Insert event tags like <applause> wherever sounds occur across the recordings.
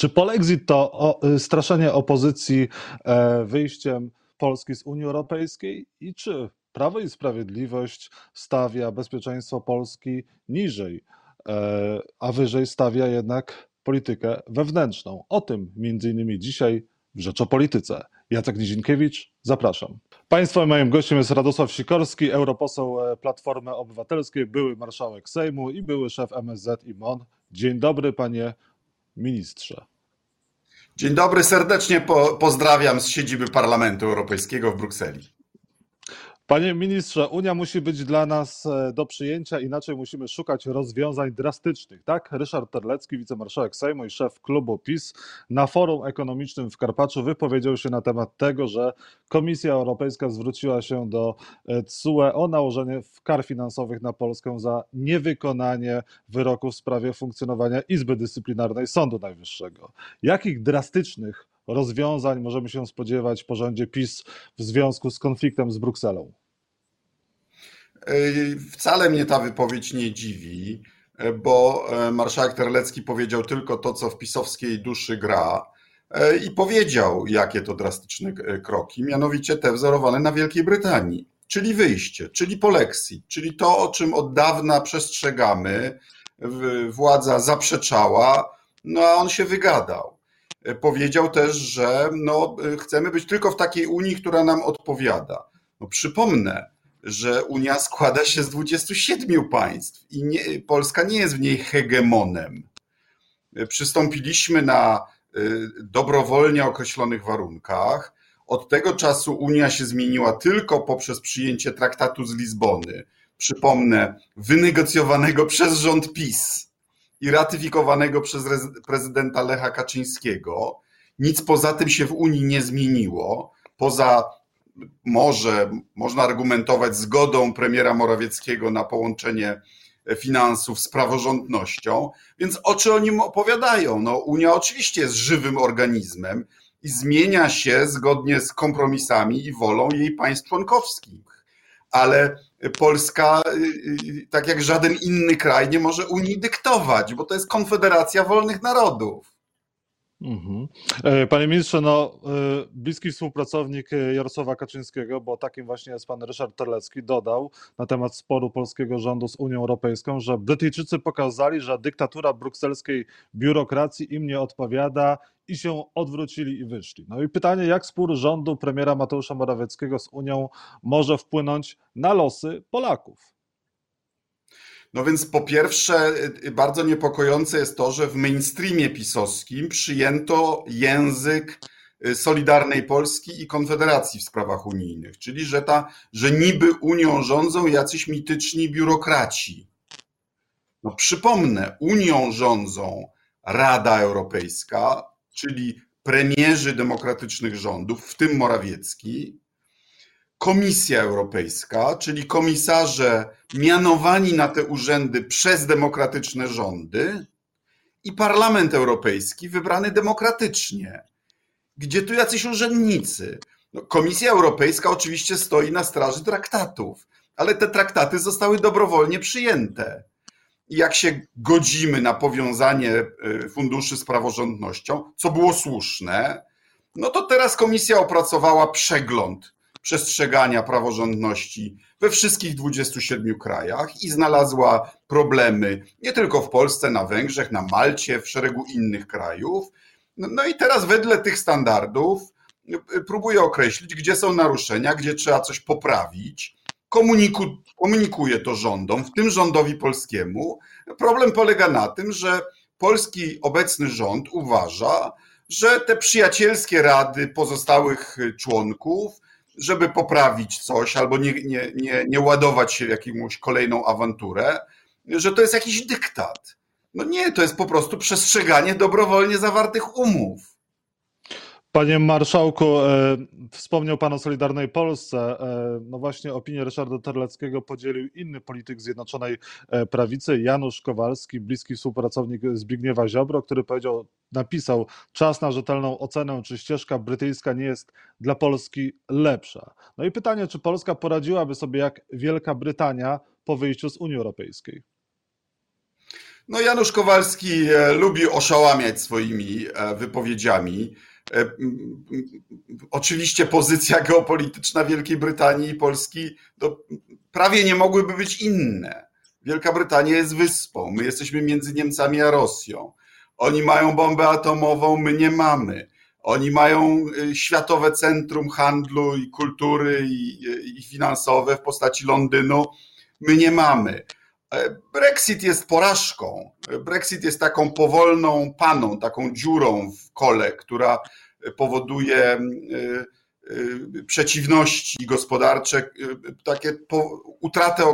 Czy polexit to o, y, straszenie opozycji e, wyjściem Polski z Unii Europejskiej i czy Prawo i Sprawiedliwość stawia bezpieczeństwo Polski niżej, e, a wyżej stawia jednak politykę wewnętrzną? O tym między innymi dzisiaj w Rzeczopolityce. Jacek Nizinkiewicz, zapraszam. Państwa moim gościem jest Radosław Sikorski, europoseł e, Platformy Obywatelskiej, były marszałek Sejmu i były szef MSZ i MON. Dzień dobry, panie ministrze. Dzień dobry, serdecznie po, pozdrawiam z siedziby Parlamentu Europejskiego w Brukseli. Panie ministrze, Unia musi być dla nas e, do przyjęcia, inaczej musimy szukać rozwiązań drastycznych. Tak, Ryszard Terlecki, wicemarszałek Sejmu i szef klubu PiS na forum ekonomicznym w Karpaczu wypowiedział się na temat tego, że Komisja Europejska zwróciła się do TSUE o nałożenie kar finansowych na Polskę za niewykonanie wyroku w sprawie funkcjonowania Izby Dyscyplinarnej Sądu Najwyższego. Jakich drastycznych rozwiązań możemy się spodziewać po rządzie PiS w związku z konfliktem z Brukselą? Wcale mnie ta wypowiedź nie dziwi, bo e, marszałek Terlecki powiedział tylko to, co w pisowskiej duszy gra e, i powiedział, jakie to drastyczne e, kroki, mianowicie te wzorowane na Wielkiej Brytanii, czyli wyjście, czyli polexit, czyli to, o czym od dawna przestrzegamy, władza zaprzeczała, no a on się wygadał. Powiedział też, że no, chcemy być tylko w takiej Unii, która nam odpowiada. No, przypomnę, że Unia składa się z 27 państw i nie, Polska nie jest w niej hegemonem. Przystąpiliśmy na y, dobrowolnie określonych warunkach. Od tego czasu Unia się zmieniła tylko poprzez przyjęcie traktatu z Lizbony. Przypomnę, wynegocjowanego <laughs> przez rząd PiS i ratyfikowanego przez prezydenta Lecha Kaczyńskiego. Nic poza tym się w Unii nie zmieniło, poza może można argumentować zgodą premiera Morawieckiego na połączenie finansów z praworządnością, więc o czym oni opowiadają? No, Unia oczywiście jest żywym organizmem i zmienia się zgodnie z kompromisami i wolą jej państw członkowskich. Ale Polska, tak jak żaden inny kraj, nie może Unii dyktować, bo to jest konfederacja wolnych narodów. Mhm. E, panie ministrze, no, e, bliski współpracownik e, Jarosława Kaczyńskiego, bo takim właśnie jest pan Ryszard Terlecki, dodał na temat sporu polskiego rządu z Unią Europejską, że Brytyjczycy pokazali, że dyktatura brukselskiej biurokracji im nie odpowiada i się odwrócili i wyszli. No i pytanie, jak spór rządu premiera Mateusza Morawieckiego z Unią może wpłynąć na losy Polaków? No więc po pierwsze, y, bardzo niepokojące jest to, że w mainstreamie pisowskim przyjęto język y, Solidarnej Polski i Konfederacji w sprawach unijnych, czyli że, ta, że niby Unią rządzą jacyś mityczni biurokraci. No przypomnę, Unią rządzą Rada Europejska, czyli premierzy demokratycznych rządów, w tym Morawiecki, Komisja Europejska, czyli komisarze mianowani na te urzędy przez demokratyczne rządy i Parlament Europejski wybrany demokratycznie. Gdzie tu jacyś urzędnicy? No, Komisja Europejska oczywiście stoi na straży traktatów, ale te traktaty zostały dobrowolnie przyjęte. Jak się godzimy na powiązanie e, funduszy z praworządnością, co było słuszne, no to teraz komisja opracowała przegląd przestrzegania praworządności we wszystkich 27 krajach i znalazła problemy nie tylko w Polsce, na Węgrzech, na Malcie, w szeregu innych krajów. No, no i teraz wedle tych standardów y, próbuje określić, gdzie są naruszenia, gdzie trzeba coś poprawić. Komuniku, komunikuje to rządom, w tym rządowi polskiemu. Problem polega na tym, że polski obecny rząd uważa, że te przyjacielskie rady pozostałych członków żeby poprawić coś albo nie, nie, nie, nie ładować się w jakąś kolejną awanturę, że to jest jakiś dyktat. No nie, to jest po prostu przestrzeganie dobrowolnie zawartych umów. Panie marszałku, e, wspomniał Pan o Solidarnej Polsce. E, no właśnie opinię Ryszarda Terleckiego podzielił inny polityk Zjednoczonej e, Prawicy, Janusz Kowalski, bliski współpracownik Zbigniewa Ziobro, który powiedział, napisał, czas na rzetelną ocenę, czy ścieżka brytyjska nie jest dla Polski lepsza. No i pytanie, czy Polska poradziłaby sobie jak Wielka Brytania po wyjściu z Unii Europejskiej? No Janusz Kowalski lubi oszałamiać swoimi wypowiedziami. E, oczywiście pozycja geopolityczna Wielkiej Brytanii i Polski prawie nie mogłyby być inne. Wielka Brytania jest wyspą, my jesteśmy między Niemcami a Rosją. Oni mają bombę atomową, my nie mamy. Oni mają światowe centrum handlu i kultury i, i finansowe w postaci Londynu. My nie mamy. Brexit jest porażką. Brexit jest taką powolną paną, taką dziurą w kole, która powoduje e, e, przeciwności gospodarcze, e, takie utratę,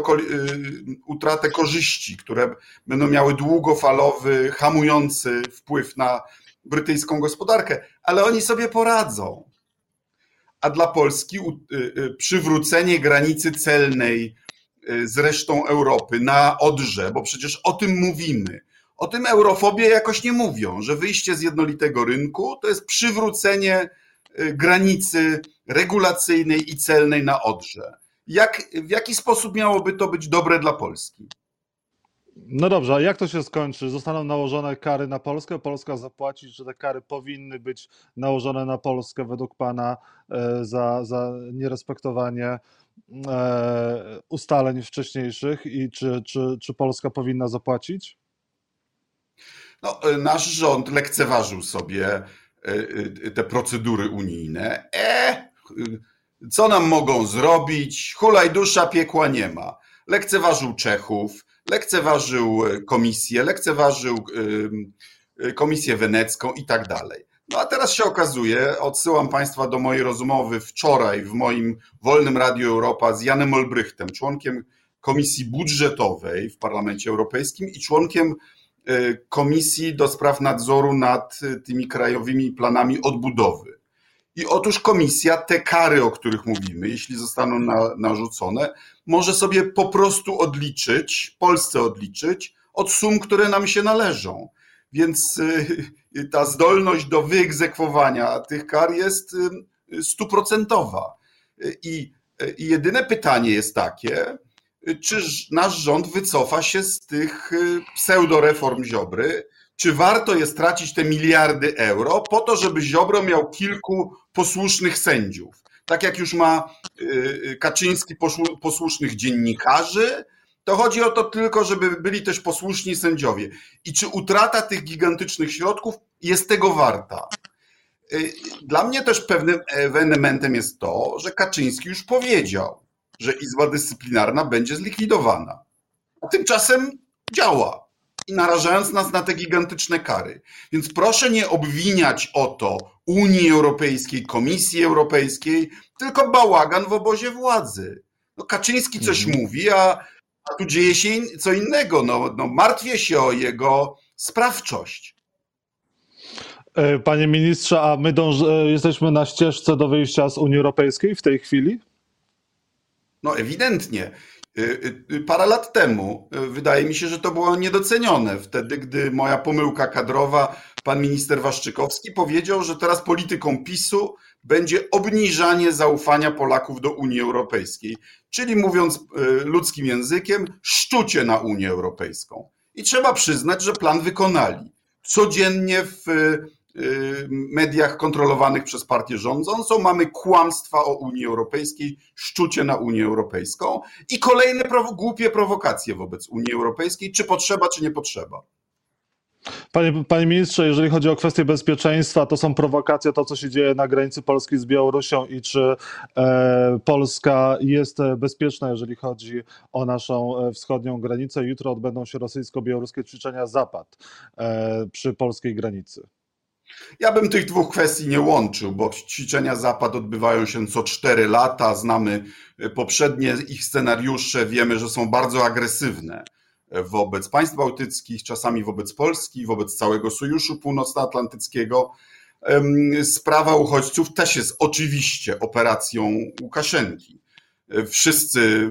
utratę korzyści, które będą miały długofalowy, hamujący wpływ na brytyjską gospodarkę, ale oni sobie poradzą. A dla Polski przywrócenie granicy celnej Y, z resztą Europy na Odrze, bo przecież o tym mówimy. O tym eurofobie jakoś nie mówią, że wyjście z jednolitego rynku to jest przywrócenie y, granicy regulacyjnej i celnej na Odrze. Jak, w jaki sposób miałoby to być dobre dla Polski? No dobrze, a jak to się skończy? Zostaną nałożone kary na Polskę? Polska zapłaci, czy te kary powinny być nałożone na Polskę według Pana e, za, za nierespektowanie e, ustaleń wcześniejszych i czy, czy, czy Polska powinna zapłacić? No, e, nasz rząd lekceważył sobie te procedury unijne. E, co nam mogą zrobić? Hulaj dusza, piekła nie ma. Lekceważył Czechów, lekceważył e, komisję, lekceważył e, komisję wenecką i tak dalej. No a teraz się okazuje, odsyłam Państwa do mojej rozmowy wczoraj w moim Wolnym Radiu Europa z Janem Olbrychtem, członkiem Komisji Budżetowej w Parlamencie Europejskim i członkiem e, Komisji do Spraw Nadzoru nad tymi krajowymi planami odbudowy. I otóż komisja te kary, o których mówimy, jeśli zostaną na, narzucone, może sobie po prostu odliczyć, Polsce odliczyć od sum, które nam się należą. Więc y, ta zdolność do wyegzekwowania tych kar jest y, stuprocentowa. I, jedyne pytanie jest takie, czy nasz rząd wycofa się z tych y, pseudoreform Ziobry, czy warto jest tracić te miliardy euro po to, żeby Ziobro miał kilku posłusznych sędziów. Tak jak już ma y, y, Kaczyński posłusznych dziennikarzy, to chodzi o to tylko, żeby byli też posłuszni sędziowie. I czy utrata tych gigantycznych środków jest tego warta? Y, dla mnie też pewnym elementem jest to, że Kaczyński już powiedział, że Izba Dyscyplinarna będzie zlikwidowana. A tymczasem działa i narażając nas na te gigantyczne kary. Więc proszę nie obwiniać o to Unii Europejskiej, Komisji Europejskiej, tylko bałagan w obozie władzy. No Kaczyński coś mhm. mówi, a, a tu dzieje się in, co innego. No, no, martwię się o jego sprawczość. E, panie ministrze, a my e, jesteśmy na ścieżce do wyjścia z Unii Europejskiej w tej chwili? No ewidentnie. Y, y, parę lat temu y, wydaje mi się, że to było niedocenione. Wtedy, gdy moja pomyłka kadrowa, pan minister Waszczykowski powiedział, że teraz polityką PiSu będzie obniżanie zaufania Polaków do Unii Europejskiej. Czyli mówiąc ludzkim językiem, szczucie na Unię Europejską. I trzeba przyznać, że plan wykonali. Codziennie w mediach kontrolowanych przez partię rządzącą, mamy kłamstwa o Unii Europejskiej, szczucie na Unię Europejską i kolejne głupie prowokacje wobec Unii Europejskiej, czy potrzeba, czy nie potrzeba. Panie, panie ministrze, jeżeli chodzi o kwestie bezpieczeństwa, to są prowokacje, to co się dzieje na granicy Polski z Białorusią i czy e, Polska jest bezpieczna, jeżeli chodzi o naszą e, wschodnią granicę. Jutro odbędą się rosyjsko-białoruskie ćwiczenia Zapad e, przy polskiej granicy. Ja bym tych dwóch kwestii nie łączył, bo ćwiczenia Zapad odbywają się co cztery lata. Znamy e, poprzednie ich scenariusze, wiemy, że są bardzo agresywne e, wobec państw bałtyckich, czasami wobec Polski, wobec całego Sojuszu Północnoatlantyckiego. Sprawa uchodźców też jest oczywiście operacją Łukaszenki. E, wszyscy,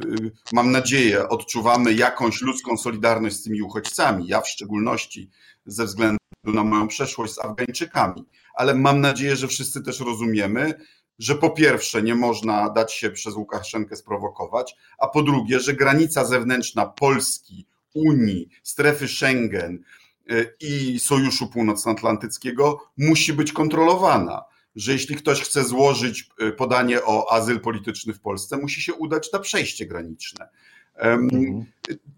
mam nadzieję, odczuwamy jakąś ludzką solidarność z tymi uchodźcami. Ja w szczególności ze względu na moją przeszłość z Afgańczykami. Ale mam nadzieję, że wszyscy też rozumiemy, że po pierwsze nie można dać się przez Łukaszenkę sprowokować, a po drugie, że granica zewnętrzna Polski, Unii, strefy Schengen i Sojuszu Północnoatlantyckiego musi być kontrolowana. Że jeśli ktoś chce złożyć podanie o azyl polityczny w Polsce, musi się udać na przejście graniczne. Mhm.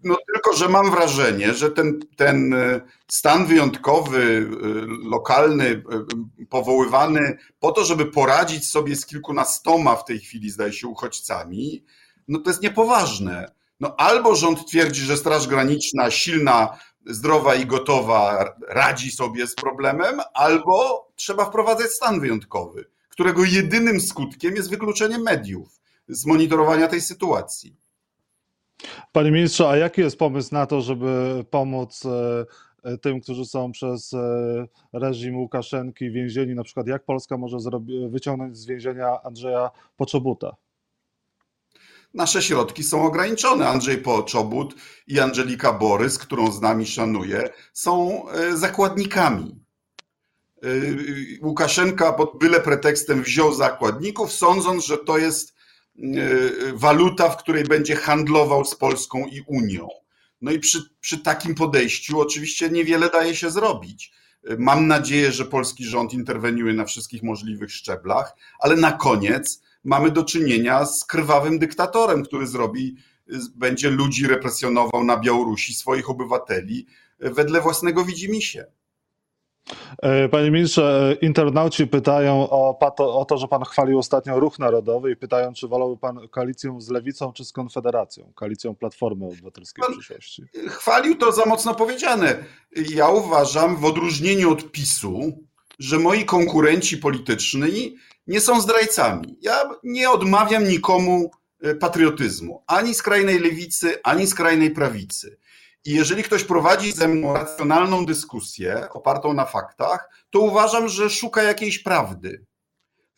No tylko, że mam wrażenie, że ten, ten e, stan wyjątkowy, e, lokalny, e, powoływany po to, żeby poradzić sobie z kilkunastoma w tej chwili, zdaje się, uchodźcami, no to jest niepoważne. No albo rząd twierdzi, że Straż Graniczna silna, zdrowa i gotowa radzi sobie z problemem, albo trzeba wprowadzać stan wyjątkowy, którego jedynym skutkiem jest wykluczenie mediów z monitorowania tej sytuacji. Panie ministrze, a jaki jest pomysł na to, żeby pomóc e, e, tym, którzy są przez e, reżim Łukaszenki więzieni, na przykład jak Polska może wyciągnąć z więzienia Andrzeja Poczobuta? Nasze środki są ograniczone. Andrzej Poczobut i Angelika Borys, którą z nami szanuję, są zakładnikami. Łukaszenka pod byle pretekstem wziął zakładników, sądząc, że to jest waluta, w której będzie handlował z Polską i Unią. No i przy, przy takim podejściu oczywiście niewiele daje się zrobić. E, mam nadzieję, że polski rząd interweniuje na wszystkich możliwych szczeblach, ale na koniec mamy do czynienia z krwawym dyktatorem, który zrobi, będzie ludzi represjonował na Białorusi, swoich obywateli, e, wedle własnego widzimisię. E, panie ministrze, e, internauci pytają o, o, to, że pan chwalił ostatnio ruch narodowy i pytają, czy wolałby pan koalicję z Lewicą czy z Konfederacją, koalicją Platformy Obywatelskiej w przyszłości. Chwalił to za mocno powiedziane. Ja uważam, w odróżnieniu od PiSu, że moi konkurenci polityczni nie są zdrajcami. Ja nie odmawiam nikomu e, patriotyzmu, ani skrajnej lewicy, ani skrajnej prawicy. I jeżeli ktoś prowadzi ze mną racjonalną dyskusję opartą na faktach, to uważam, że szuka jakiejś prawdy.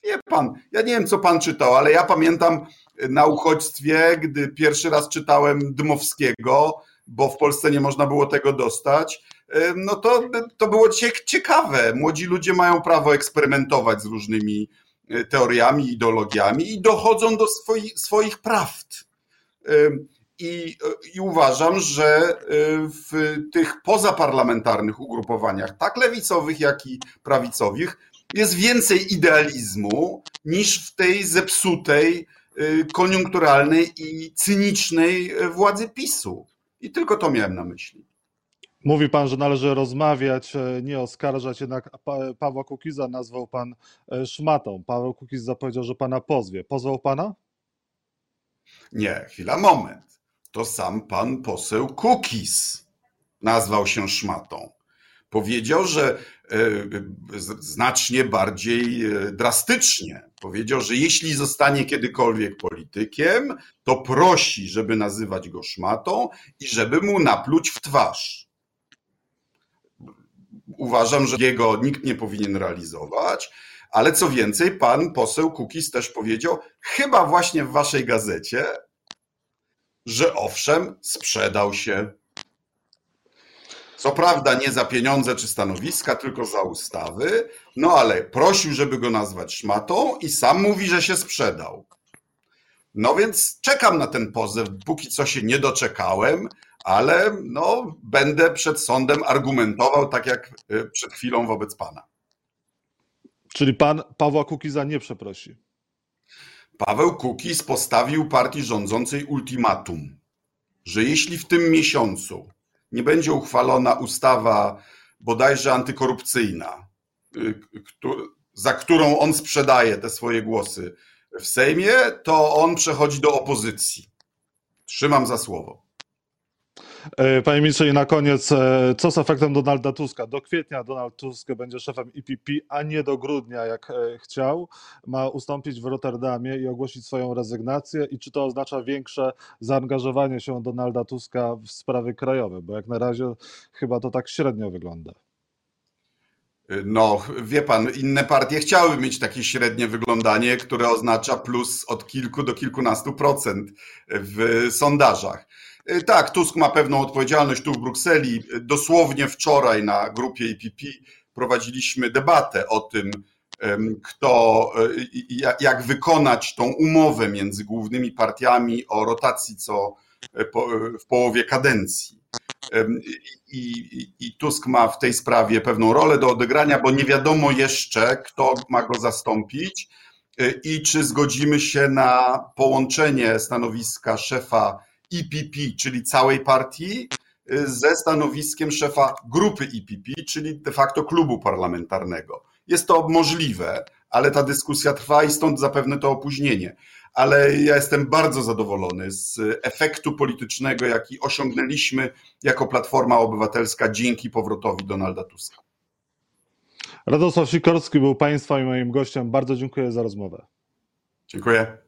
Wie pan, ja nie wiem, co pan czytał, ale ja pamiętam na uchodźstwie, gdy pierwszy raz czytałem Dmowskiego, bo w Polsce nie można było tego dostać, no to, to było ciekawe. Młodzi ludzie mają prawo eksperymentować z różnymi e, teoriami, ideologiami i dochodzą do swoich, swoich prawd. I, I, uważam, że y, w tych pozaparlamentarnych ugrupowaniach, tak lewicowych, jak i prawicowych, jest więcej idealizmu niż w tej zepsutej, y, koniunkturalnej i cynicznej władzy PiSu. I tylko to miałem na myśli. Mówi pan, że należy rozmawiać, e, nie oskarżać, jednak Pawła Kukiza nazwał pan e, szmatą. Paweł Kukiz zapowiedział, że pana pozwie. Pozwał pana? Nie, chwila, moment to sam pan poseł Kukis nazwał się szmatą. Powiedział, że e, znacznie bardziej e, drastycznie. Powiedział, że jeśli zostanie kiedykolwiek politykiem, to prosi, żeby nazywać go szmatą i żeby mu napluć w twarz. Uważam, że jego nikt nie powinien realizować, ale co więcej, pan poseł Kukis też powiedział, chyba właśnie w waszej gazecie, że owszem, sprzedał się. Co prawda nie za pieniądze czy stanowiska, tylko za ustawy, no ale prosił, żeby go nazwać szmatą i sam mówi, że się sprzedał. No więc czekam na ten pozew, póki co się nie doczekałem, ale no, będę przed sądem argumentował tak jak y, przed chwilą wobec pana. Czyli pan Pawła Kukiza nie przeprosi? Paweł Kukiz postawił partii rządzącej ultimatum, że jeśli w tym miesiącu nie będzie uchwalona ustawa bodajże antykorupcyjna, y, za którą on sprzedaje te swoje głosy w Sejmie, to on przechodzi do opozycji. Trzymam za słowo. E, panie ministrze, i na koniec, e, co z efektem Donalda Tuska? Do kwietnia Donald Tusk będzie szefem IPP, a nie do grudnia, jak e, chciał. Ma ustąpić w Rotterdamie i ogłosić swoją rezygnację. I czy to oznacza większe zaangażowanie się Donalda Tuska w sprawy krajowe? Bo jak na razie chyba to tak średnio wygląda. No, wie pan, inne partie chciały mieć takie średnie wyglądanie, które oznacza plus od kilku do kilkunastu procent w sondażach. Y, tak, Tusk ma pewną odpowiedzialność tu w Brukseli. Dosłownie wczoraj na grupie IPP prowadziliśmy debatę o tym, kto, y, jak wykonać tą umowę między głównymi partiami o rotacji co y, w połowie kadencji. i, i Tusk ma w tej sprawie pewną rolę do odegrania, bo nie wiadomo jeszcze, kto ma go zastąpić i czy zgodzimy się na połączenie stanowiska szefa EPP, czyli całej partii, ze stanowiskiem szefa grupy EPP, czyli de facto klubu parlamentarnego. Jest to możliwe, ale ta dyskusja trwa i stąd zapewne to opóźnienie. Ale ja jestem bardzo zadowolony z efektu politycznego, jaki osiągnęliśmy jako Platforma Obywatelska dzięki powrotowi Donalda Tuska. Radosław Sikorski był Państwa i moim gościem. Bardzo dziękuję za rozmowę. Dziękuję.